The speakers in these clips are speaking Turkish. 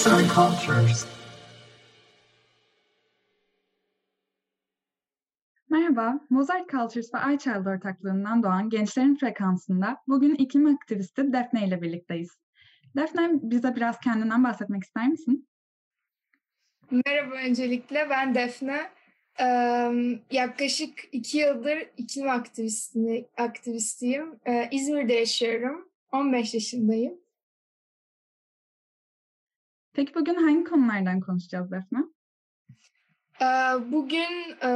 Arts and Cultures. Merhaba, Mozart Cultures ve iChild ortaklığından doğan Gençlerin Frekansı'nda bugün iklim aktivisti Defne ile birlikteyiz. Defne, bize biraz kendinden bahsetmek ister misin? Merhaba öncelikle, ben Defne. Ee, yaklaşık iki yıldır iklim aktivisti, aktivistiyim. Ee, İzmir'de yaşıyorum, 15 yaşındayım. Peki bugün hangi konulardan konuşacağız Defne? Ee, bugün e,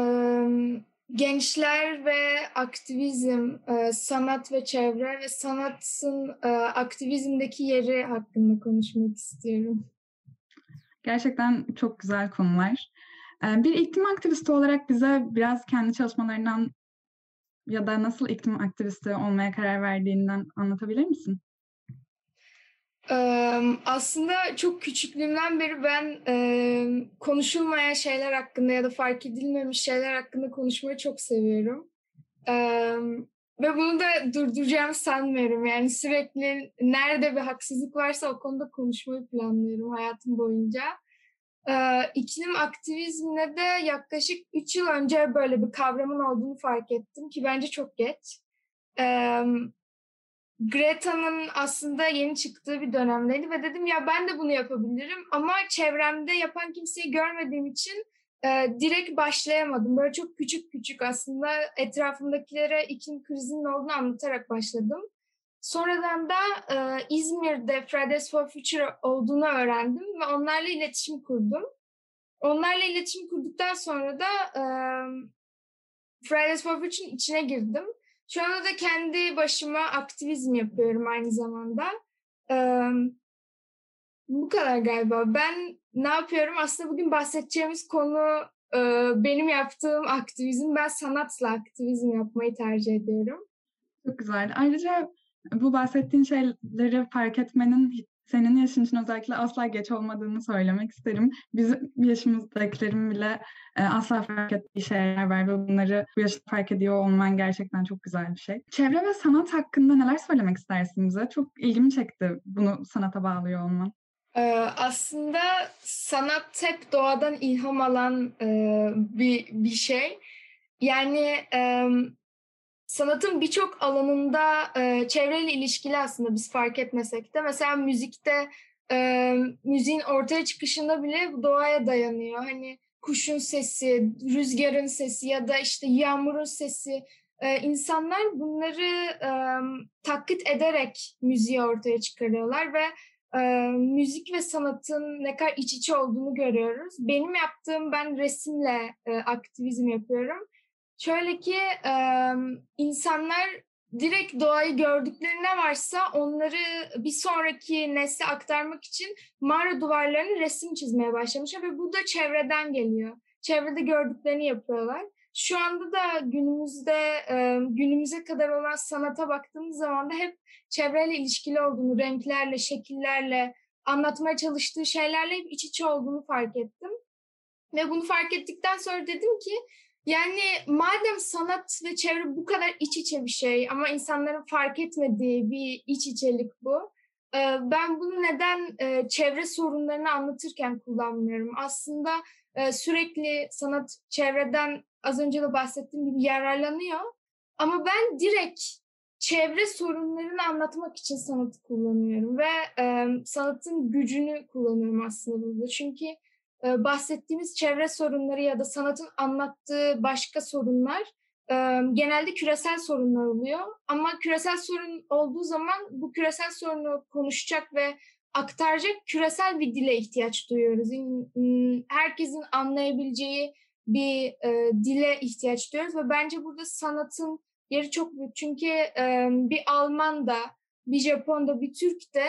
gençler ve aktivizm, e, sanat ve çevre ve sanatın e, aktivizmdeki yeri hakkında konuşmak istiyorum. Gerçekten çok güzel konular. Bir iklim aktivisti olarak bize biraz kendi çalışmalarından ya da nasıl iklim aktivisti olmaya karar verdiğinden anlatabilir misin? Aslında çok küçüklüğümden beri ben konuşulmayan şeyler hakkında ya da fark edilmemiş şeyler hakkında konuşmayı çok seviyorum. Ve bunu da durduracağımı sanmıyorum. Yani sürekli nerede bir haksızlık varsa o konuda konuşmayı planlıyorum hayatım boyunca. İklim aktivizmine de yaklaşık 3 yıl önce böyle bir kavramın olduğunu fark ettim ki bence çok geç. Greta'nın aslında yeni çıktığı bir dönemdeydi ve dedim ya ben de bunu yapabilirim ama çevremde yapan kimseyi görmediğim için e, direkt başlayamadım. Böyle çok küçük küçük aslında etrafımdakilere iklim krizinin olduğunu anlatarak başladım. Sonradan da e, İzmir'de Fridays for Future olduğunu öğrendim ve onlarla iletişim kurdum. Onlarla iletişim kurduktan sonra da e, Fridays for Future'ın içine girdim şu anda da kendi başıma aktivizm yapıyorum aynı zamanda. Ee, bu kadar galiba. Ben ne yapıyorum? Aslında bugün bahsedeceğimiz konu e, benim yaptığım aktivizm. Ben sanatla aktivizm yapmayı tercih ediyorum. Çok güzel. Ayrıca bu bahsettiğin şeyleri fark etmenin senin yaşın için özellikle asla geç olmadığını söylemek isterim. Bizim yaşımızdakilerin bile e, asla fark ettiği şeyler var ve bunları bu yaşta fark ediyor olman gerçekten çok güzel bir şey. Çevre ve sanat hakkında neler söylemek istersin bize? Çok ilgimi çekti bunu sanata bağlıyor olman. Ee, aslında sanat hep doğadan ilham alan e, bir, bir şey. Yani e, sanatın birçok alanında e, çevreyle ilişkili aslında biz fark etmesek de. Mesela müzikte e, müziğin ortaya çıkışında bile doğaya dayanıyor. Hani kuşun sesi, rüzgarın sesi ya da işte yağmurun sesi. E, insanlar bunları e, taklit ederek müziği ortaya çıkarıyorlar ve e, müzik ve sanatın ne kadar iç içe olduğunu görüyoruz. Benim yaptığım ben resimle e, aktivizm yapıyorum. Şöyle ki e, insanlar direkt doğayı gördükleri ne varsa onları bir sonraki nesle aktarmak için mağara duvarlarını resim çizmeye başlamışlar ve bu da çevreden geliyor. Çevrede gördüklerini yapıyorlar. Şu anda da günümüzde günümüze kadar olan sanata baktığımız zaman da hep çevreyle ilişkili olduğunu, renklerle, şekillerle, anlatmaya çalıştığı şeylerle hep iç içe olduğunu fark ettim. Ve bunu fark ettikten sonra dedim ki yani madem sanat ve çevre bu kadar iç içe bir şey ama insanların fark etmediği bir iç içelik bu. Ben bunu neden çevre sorunlarını anlatırken kullanmıyorum? Aslında sürekli sanat çevreden az önce de bahsettiğim gibi yararlanıyor. Ama ben direkt çevre sorunlarını anlatmak için sanatı kullanıyorum ve sanatın gücünü kullanıyorum aslında burada. Çünkü bahsettiğimiz çevre sorunları ya da sanatın anlattığı başka sorunlar genelde küresel sorunlar oluyor. Ama küresel sorun olduğu zaman bu küresel sorunu konuşacak ve aktaracak küresel bir dile ihtiyaç duyuyoruz. Herkesin anlayabileceği bir dile ihtiyaç duyuyoruz ve bence burada sanatın yeri çok büyük. Çünkü bir Alman da, bir Japon da, bir Türk de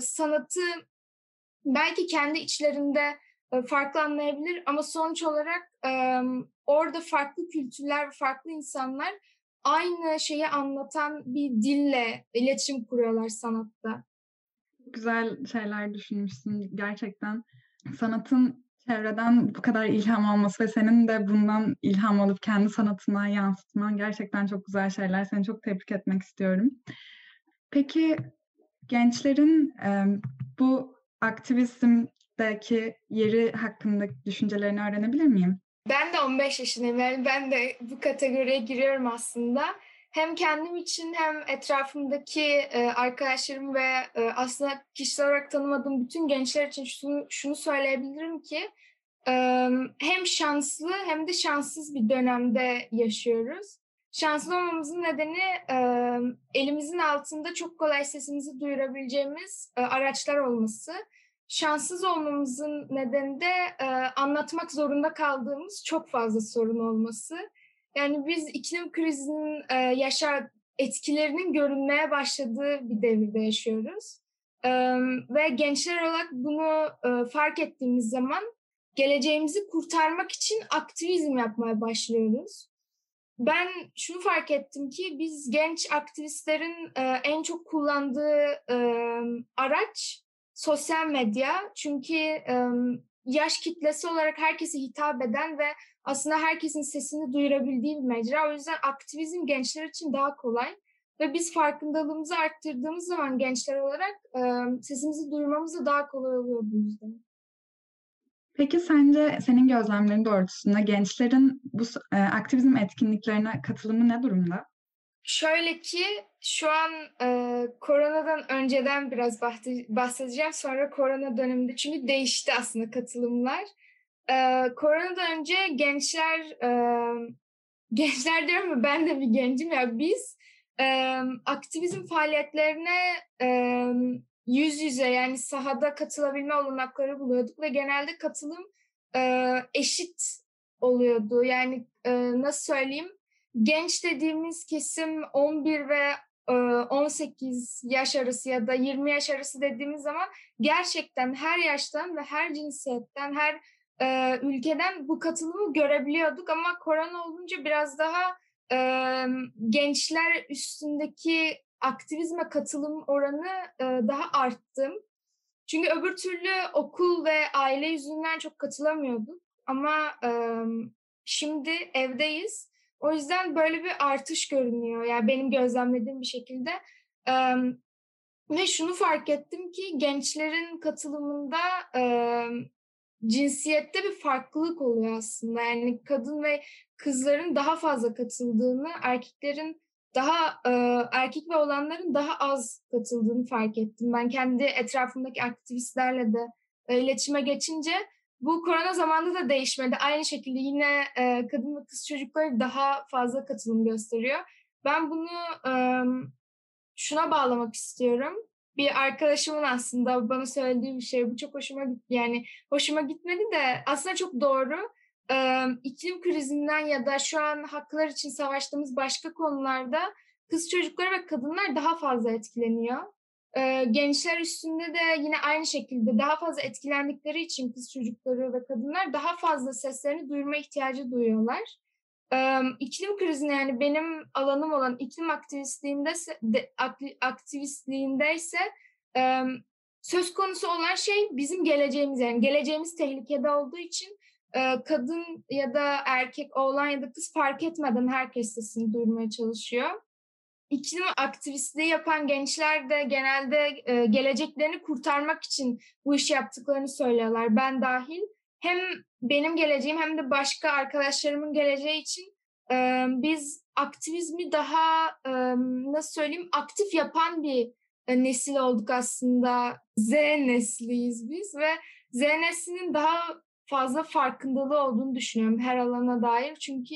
sanatı belki kendi içlerinde farklı anlayabilir ama sonuç olarak orada farklı kültürler, farklı insanlar aynı şeyi anlatan bir dille iletişim kuruyorlar sanatta. Güzel şeyler düşünmüşsün gerçekten. Sanatın çevreden bu kadar ilham alması ve senin de bundan ilham alıp kendi sanatına yansıtman gerçekten çok güzel şeyler. Seni çok tebrik etmek istiyorum. Peki gençlerin bu aktivizm günümüzdeki yeri hakkında düşüncelerini öğrenebilir miyim? Ben de 15 yaşındayım. Yani ben de bu kategoriye giriyorum aslında. Hem kendim için hem etrafımdaki e, arkadaşlarım ve e, aslında kişisel olarak tanımadığım bütün gençler için şunu, söyleyebilirim ki e, hem şanslı hem de şanssız bir dönemde yaşıyoruz. Şanslı olmamızın nedeni elimizin altında çok kolay sesimizi duyurabileceğimiz araçlar olması. Şanssız olmamızın nedeni de e, anlatmak zorunda kaldığımız çok fazla sorun olması. Yani biz iklim krizinin e, yaşar etkilerinin görünmeye başladığı bir devirde yaşıyoruz. E, ve gençler olarak bunu e, fark ettiğimiz zaman geleceğimizi kurtarmak için aktivizm yapmaya başlıyoruz ben şunu fark ettim ki biz genç aktivistlerin e, en çok kullandığı e, araç sosyal medya. Çünkü yaş kitlesi olarak herkese hitap eden ve aslında herkesin sesini duyurabildiği bir mecra. O yüzden aktivizm gençler için daha kolay. Ve biz farkındalığımızı arttırdığımız zaman gençler olarak sesimizi duyurmamız da daha kolay oluyor bu yüzden. Peki sence senin gözlemlerin doğrultusunda gençlerin bu aktivizm etkinliklerine katılımı ne durumda? Şöyle ki şu an e, koronadan önceden biraz bahsedeceğim. Sonra korona döneminde çünkü değişti aslında katılımlar. E, koronadan önce gençler, e, gençler diyorum mu ben de bir gencim ya biz e, aktivizm faaliyetlerine e, yüz yüze yani sahada katılabilme olanakları buluyorduk ve genelde katılım e, eşit oluyordu. Yani e, nasıl söyleyeyim? Genç dediğimiz kesim 11 ve e, 18 yaş arası ya da 20 yaş arası dediğimiz zaman gerçekten her yaştan ve her cinsiyetten, her e, ülkeden bu katılımı görebiliyorduk ama korona olunca biraz daha e, gençler üstündeki aktivizme katılım oranı e, daha arttı. Çünkü öbür türlü okul ve aile yüzünden çok katılamıyorduk. Ama e, şimdi evdeyiz. O yüzden böyle bir artış görünüyor. Yani benim gözlemlediğim bir şekilde. Ve şunu fark ettim ki gençlerin katılımında cinsiyette bir farklılık oluyor aslında. Yani kadın ve kızların daha fazla katıldığını, erkeklerin daha erkek ve olanların daha az katıldığını fark ettim. Ben kendi etrafımdaki aktivistlerle de iletişime geçince bu korona zamanında da değişmedi. Aynı şekilde yine e, kadın ve kız çocukları daha fazla katılım gösteriyor. Ben bunu e, şuna bağlamak istiyorum. Bir arkadaşımın aslında bana söylediği bir şey. Bu çok hoşuma gitti. Yani hoşuma gitmedi de aslında çok doğru e, iklim krizinden ya da şu an haklar için savaştığımız başka konularda kız çocukları ve kadınlar daha fazla etkileniyor. E, gençler üstünde de yine aynı şekilde daha fazla etkilendikleri için kız çocukları ve kadınlar daha fazla seslerini duyurma ihtiyacı duyuyorlar. E, iklim krizine yani benim alanım olan iklim aktivistliğinde de, aktivistliğinde ise e, söz konusu olan şey bizim geleceğimiz yani geleceğimiz tehlikede olduğu için kadın ya da erkek, oğlan ya da kız fark etmeden herkes sesini duyurmaya çalışıyor. İklim aktivistliği yapan gençler de genelde geleceklerini kurtarmak için bu işi yaptıklarını söylüyorlar. Ben dahil. Hem benim geleceğim hem de başka arkadaşlarımın geleceği için biz aktivizmi daha nasıl söyleyeyim aktif yapan bir nesil olduk aslında. Z nesliyiz biz ve Z neslinin daha fazla farkındalığı olduğunu düşünüyorum her alana dair. Çünkü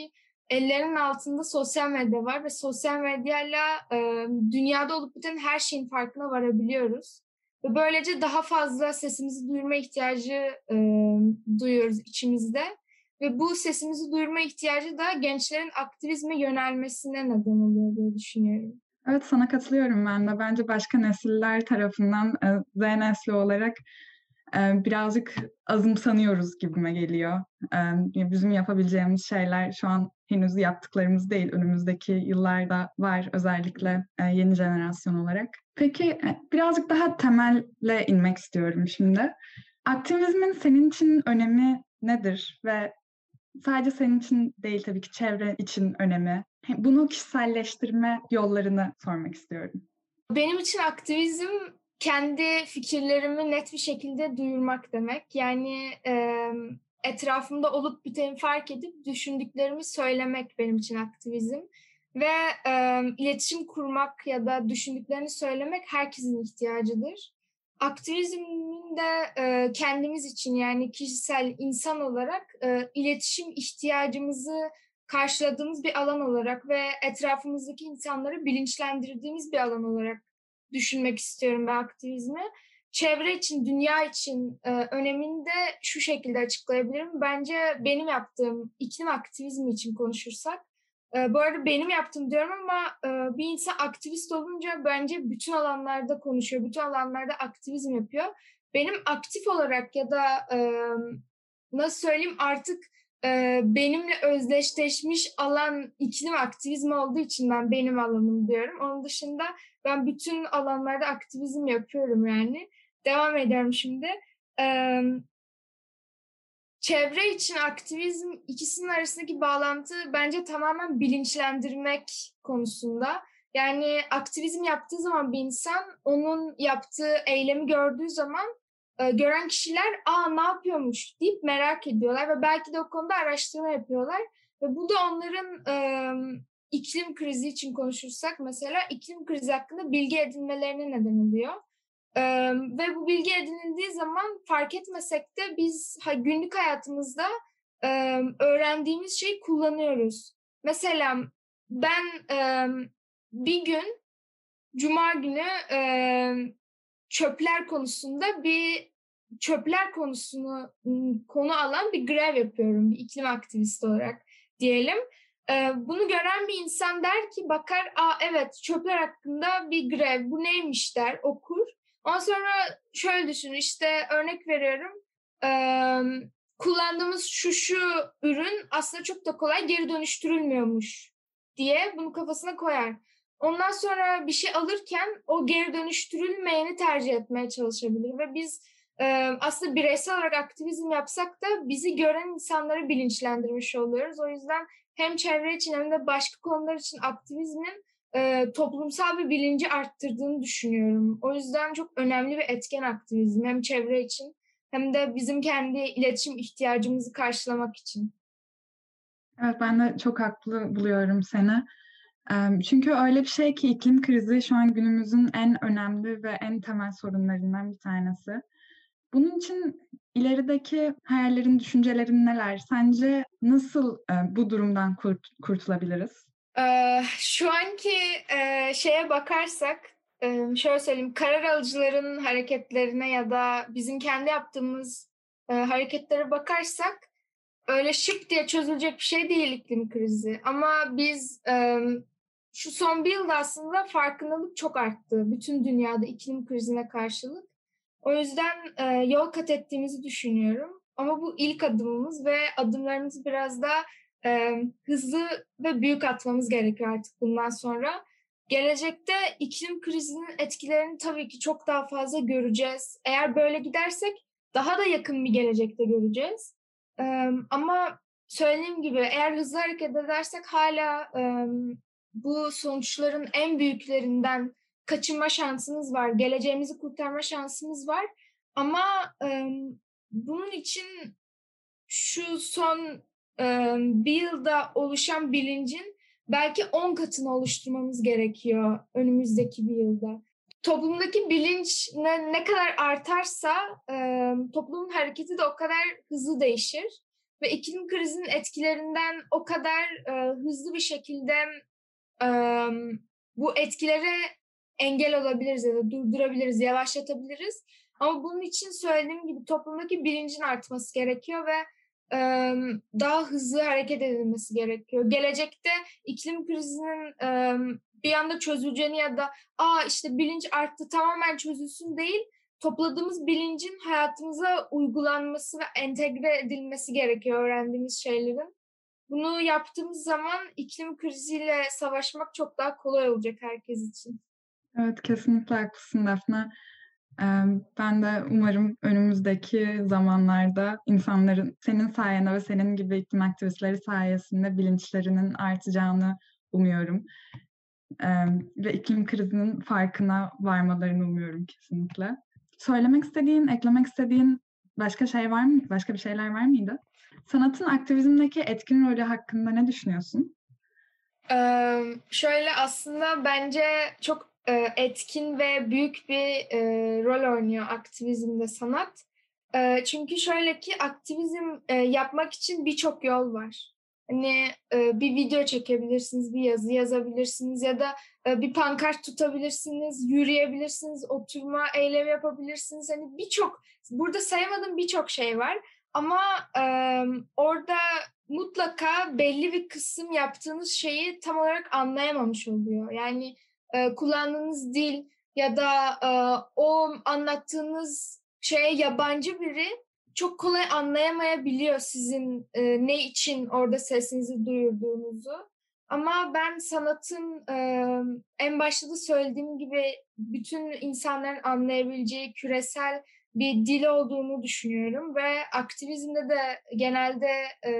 ellerinin altında sosyal medya var ve sosyal medyayla e, dünyada olup biten her şeyin farkına varabiliyoruz. Ve böylece daha fazla sesimizi duyurma ihtiyacı e, duyuyoruz içimizde. Ve bu sesimizi duyurma ihtiyacı da gençlerin aktivizme yönelmesine neden oluyor diye düşünüyorum. Evet sana katılıyorum ben de. Bence başka nesiller tarafından Z nesli olarak birazcık azımsanıyoruz gibime geliyor. Bizim yapabileceğimiz şeyler şu an henüz yaptıklarımız değil. Önümüzdeki yıllarda var özellikle yeni jenerasyon olarak. Peki birazcık daha temelle inmek istiyorum şimdi. Aktivizmin senin için önemi nedir ve sadece senin için değil tabii ki çevre için önemi. Bunu kişiselleştirme yollarını sormak istiyorum. Benim için aktivizm kendi fikirlerimi net bir şekilde duyurmak demek. Yani e, etrafımda olup biteni fark edip düşündüklerimi söylemek benim için aktivizm. Ve e, iletişim kurmak ya da düşündüklerini söylemek herkesin ihtiyacıdır. Aktivizmin de e, kendimiz için yani kişisel insan olarak e, iletişim ihtiyacımızı karşıladığımız bir alan olarak ve etrafımızdaki insanları bilinçlendirdiğimiz bir alan olarak düşünmek istiyorum ben aktivizmi. Çevre için, dünya için e, önemini de şu şekilde açıklayabilirim. Bence benim yaptığım iklim aktivizmi için konuşursak, e, bu arada benim yaptığım diyorum ama e, bir insan aktivist olunca bence bütün alanlarda konuşuyor, bütün alanlarda aktivizm yapıyor. Benim aktif olarak ya da e, nasıl söyleyeyim artık e, benimle özdeşleşmiş alan iklim aktivizmi olduğu için ben benim alanım diyorum. Onun dışında ben bütün alanlarda aktivizm yapıyorum yani. Devam ediyorum şimdi. Ee, çevre için aktivizm ikisinin arasındaki bağlantı bence tamamen bilinçlendirmek konusunda. Yani aktivizm yaptığı zaman bir insan onun yaptığı eylemi gördüğü zaman e, gören kişiler aa ne yapıyormuş deyip merak ediyorlar ve belki de o konuda araştırma yapıyorlar. Ve bu da onların e, iklim krizi için konuşursak mesela iklim krizi hakkında bilgi edinmelerine neden oluyor. Ee, ve bu bilgi edinildiği zaman fark etmesek de biz ha, günlük hayatımızda e, öğrendiğimiz şeyi kullanıyoruz. Mesela ben e, bir gün Cuma günü e, çöpler konusunda bir çöpler konusunu konu alan bir grev yapıyorum bir iklim aktivisti olarak diyelim. Ee, bunu gören bir insan der ki bakar, aa evet çöpler hakkında bir grev, bu neymiş der, okur. Ondan sonra şöyle düşün, işte örnek veriyorum, ee, kullandığımız şu şu ürün aslında çok da kolay geri dönüştürülmüyormuş diye bunu kafasına koyar. Ondan sonra bir şey alırken o geri dönüştürülmeyeni tercih etmeye çalışabilir ve biz e, aslında bireysel olarak aktivizm yapsak da bizi gören insanları bilinçlendirmiş oluyoruz. O yüzden hem çevre için hem de başka konular için aktivizmin e, toplumsal bir bilinci arttırdığını düşünüyorum. O yüzden çok önemli bir etken aktivizm hem çevre için hem de bizim kendi iletişim ihtiyacımızı karşılamak için. Evet ben de çok haklı buluyorum seni. Çünkü öyle bir şey ki iklim krizi şu an günümüzün en önemli ve en temel sorunlarından bir tanesi. Bunun için ilerideki hayallerin, düşüncelerin neler? Sence nasıl e, bu durumdan kurt, kurtulabiliriz? Ee, şu anki e, şeye bakarsak, e, şöyle söyleyeyim, karar alıcıların hareketlerine ya da bizim kendi yaptığımız e, hareketlere bakarsak, öyle şık diye çözülecek bir şey değil iklim krizi. Ama biz şu son bir yılda aslında farkındalık çok arttı. Bütün dünyada iklim krizine karşılık. O yüzden yol kat ettiğimizi düşünüyorum. Ama bu ilk adımımız ve adımlarımızı biraz da e, hızlı ve büyük atmamız gerekiyor artık bundan sonra. Gelecekte iklim krizinin etkilerini tabii ki çok daha fazla göreceğiz. Eğer böyle gidersek daha da yakın bir gelecekte göreceğiz. E, ama söylediğim gibi eğer hızlı hareket edersek hala e, bu sonuçların en büyüklerinden kaçınma şansımız var, geleceğimizi kurtarma şansımız var. Ama e, bunun için şu son bir yılda oluşan bilincin belki on katını oluşturmamız gerekiyor önümüzdeki bir yılda. Toplumdaki bilinç ne, ne kadar artarsa toplumun hareketi de o kadar hızlı değişir. Ve iklim krizinin etkilerinden o kadar e, hızlı bir şekilde e, bu etkilere engel olabiliriz ya da durdurabiliriz, yavaşlatabiliriz. Ama bunun için söylediğim gibi toplumdaki bilincin artması gerekiyor ve daha hızlı hareket edilmesi gerekiyor. Gelecekte iklim krizinin bir anda çözüleceğini ya da aa işte bilinç arttı tamamen çözülsün değil, topladığımız bilincin hayatımıza uygulanması ve entegre edilmesi gerekiyor öğrendiğimiz şeylerin. Bunu yaptığımız zaman iklim kriziyle savaşmak çok daha kolay olacak herkes için. Evet, kesinlikle haklısın Defne. Ben de umarım önümüzdeki zamanlarda insanların senin sayende ve senin gibi iklim aktivistleri sayesinde bilinçlerinin artacağını umuyorum. ve iklim krizinin farkına varmalarını umuyorum kesinlikle. Söylemek istediğin, eklemek istediğin başka şey var mı? Başka bir şeyler var mıydı? Sanatın aktivizmdeki etkin rolü hakkında ne düşünüyorsun? Ee, şöyle aslında bence çok etkin ve büyük bir e, rol oynuyor aktivizmde sanat. E, çünkü şöyle ki aktivizm e, yapmak için birçok yol var. Hani e, bir video çekebilirsiniz, bir yazı yazabilirsiniz ya da e, bir pankart tutabilirsiniz, yürüyebilirsiniz, oturma eylemi yapabilirsiniz. Hani birçok burada sayamadığım birçok şey var. Ama e, orada mutlaka belli bir kısım yaptığınız şeyi tam olarak anlayamamış oluyor. Yani e, kullandığınız dil ya da e, o anlattığınız şeye yabancı biri çok kolay anlayamayabiliyor sizin e, ne için orada sesinizi duyurduğunuzu. Ama ben sanatın e, en başta da söylediğim gibi bütün insanların anlayabileceği küresel bir dil olduğunu düşünüyorum ve aktivizmde de genelde e,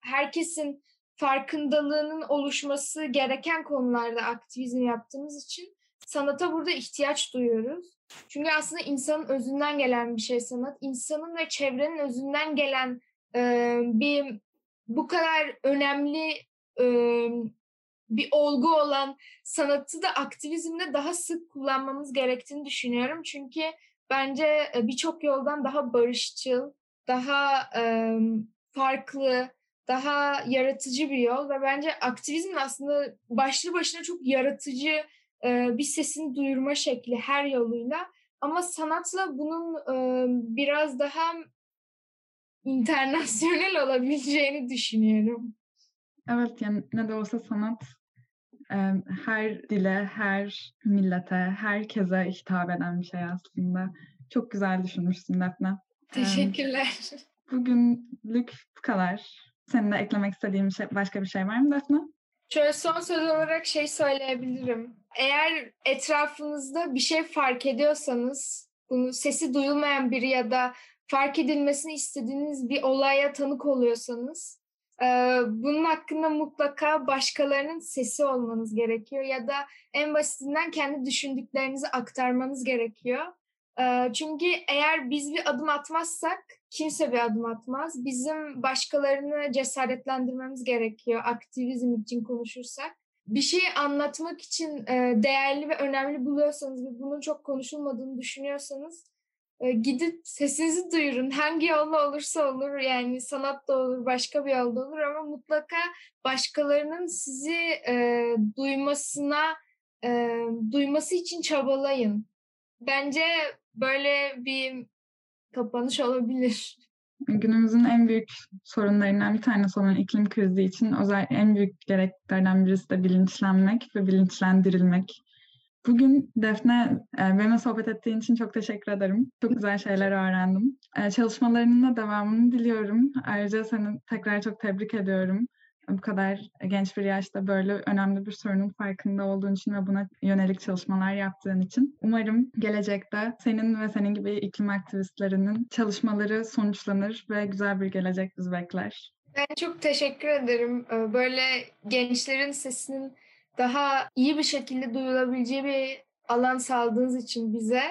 herkesin farkındalığının oluşması gereken konularda aktivizm yaptığımız için sanata burada ihtiyaç duyuyoruz. Çünkü aslında insanın özünden gelen bir şey sanat. İnsanın ve çevrenin özünden gelen e, bir bu kadar önemli e, bir olgu olan sanatı da aktivizmde daha sık kullanmamız gerektiğini düşünüyorum. Çünkü bence birçok yoldan daha barışçıl, daha e, farklı, daha yaratıcı bir yol ve bence aktivizm aslında başlı başına çok yaratıcı e, bir sesini duyurma şekli her yoluyla. Ama sanatla bunun e, biraz daha internasyonel olabileceğini düşünüyorum. Evet yani ne de olsa sanat her dile, her millete, herkese hitap eden bir şey aslında. Çok güzel düşünmüşsün Defne. Teşekkürler. Bugünlük bu kadar. Senin de eklemek istediğin şey, başka bir şey var mı Defne? Şöyle son söz olarak şey söyleyebilirim. Eğer etrafınızda bir şey fark ediyorsanız, bunu sesi duyulmayan biri ya da fark edilmesini istediğiniz bir olaya tanık oluyorsanız, bunun hakkında mutlaka başkalarının sesi olmanız gerekiyor ya da en basitinden kendi düşündüklerinizi aktarmanız gerekiyor. Çünkü eğer biz bir adım atmazsak kimse bir adım atmaz. Bizim başkalarını cesaretlendirmemiz gerekiyor aktivizm için konuşursak. Bir şeyi anlatmak için değerli ve önemli buluyorsanız ve bunun çok konuşulmadığını düşünüyorsanız gidip sesinizi duyurun. Hangi yolla olursa olur yani sanat da olur, başka bir yolda olur ama mutlaka başkalarının sizi e, duymasına e, duyması için çabalayın. Bence böyle bir kapanış olabilir. Günümüzün en büyük sorunlarından bir tanesi olan iklim krizi için özel en büyük gereklerden birisi de bilinçlenmek ve bilinçlendirilmek. Bugün Defne e, benimle sohbet ettiğin için çok teşekkür ederim. Çok güzel şeyler öğrendim. E, çalışmalarının da devamını diliyorum. Ayrıca seni tekrar çok tebrik ediyorum. Bu kadar genç bir yaşta böyle önemli bir sorunun farkında olduğun için ve buna yönelik çalışmalar yaptığın için. Umarım gelecekte senin ve senin gibi iklim aktivistlerinin çalışmaları sonuçlanır ve güzel bir gelecek bizi bekler. Ben çok teşekkür ederim. Ee, böyle gençlerin sesinin daha iyi bir şekilde duyulabileceği bir alan sağladığınız için bize.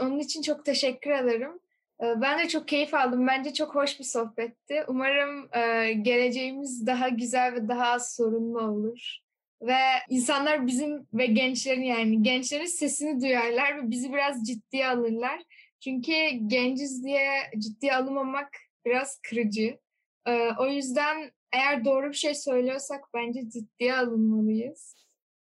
Onun için çok teşekkür ederim. Ee, ben de çok keyif aldım. Bence çok hoş bir sohbetti. Umarım e, geleceğimiz daha güzel ve daha az sorunlu olur. Ve insanlar bizim ve gençlerin yani gençlerin sesini duyarlar ve bizi biraz ciddiye alırlar. Çünkü genciz diye ciddiye alınmamak biraz kırıcı. Ee, o yüzden eğer doğru bir şey söylüyorsak bence ciddiye alınmalıyız.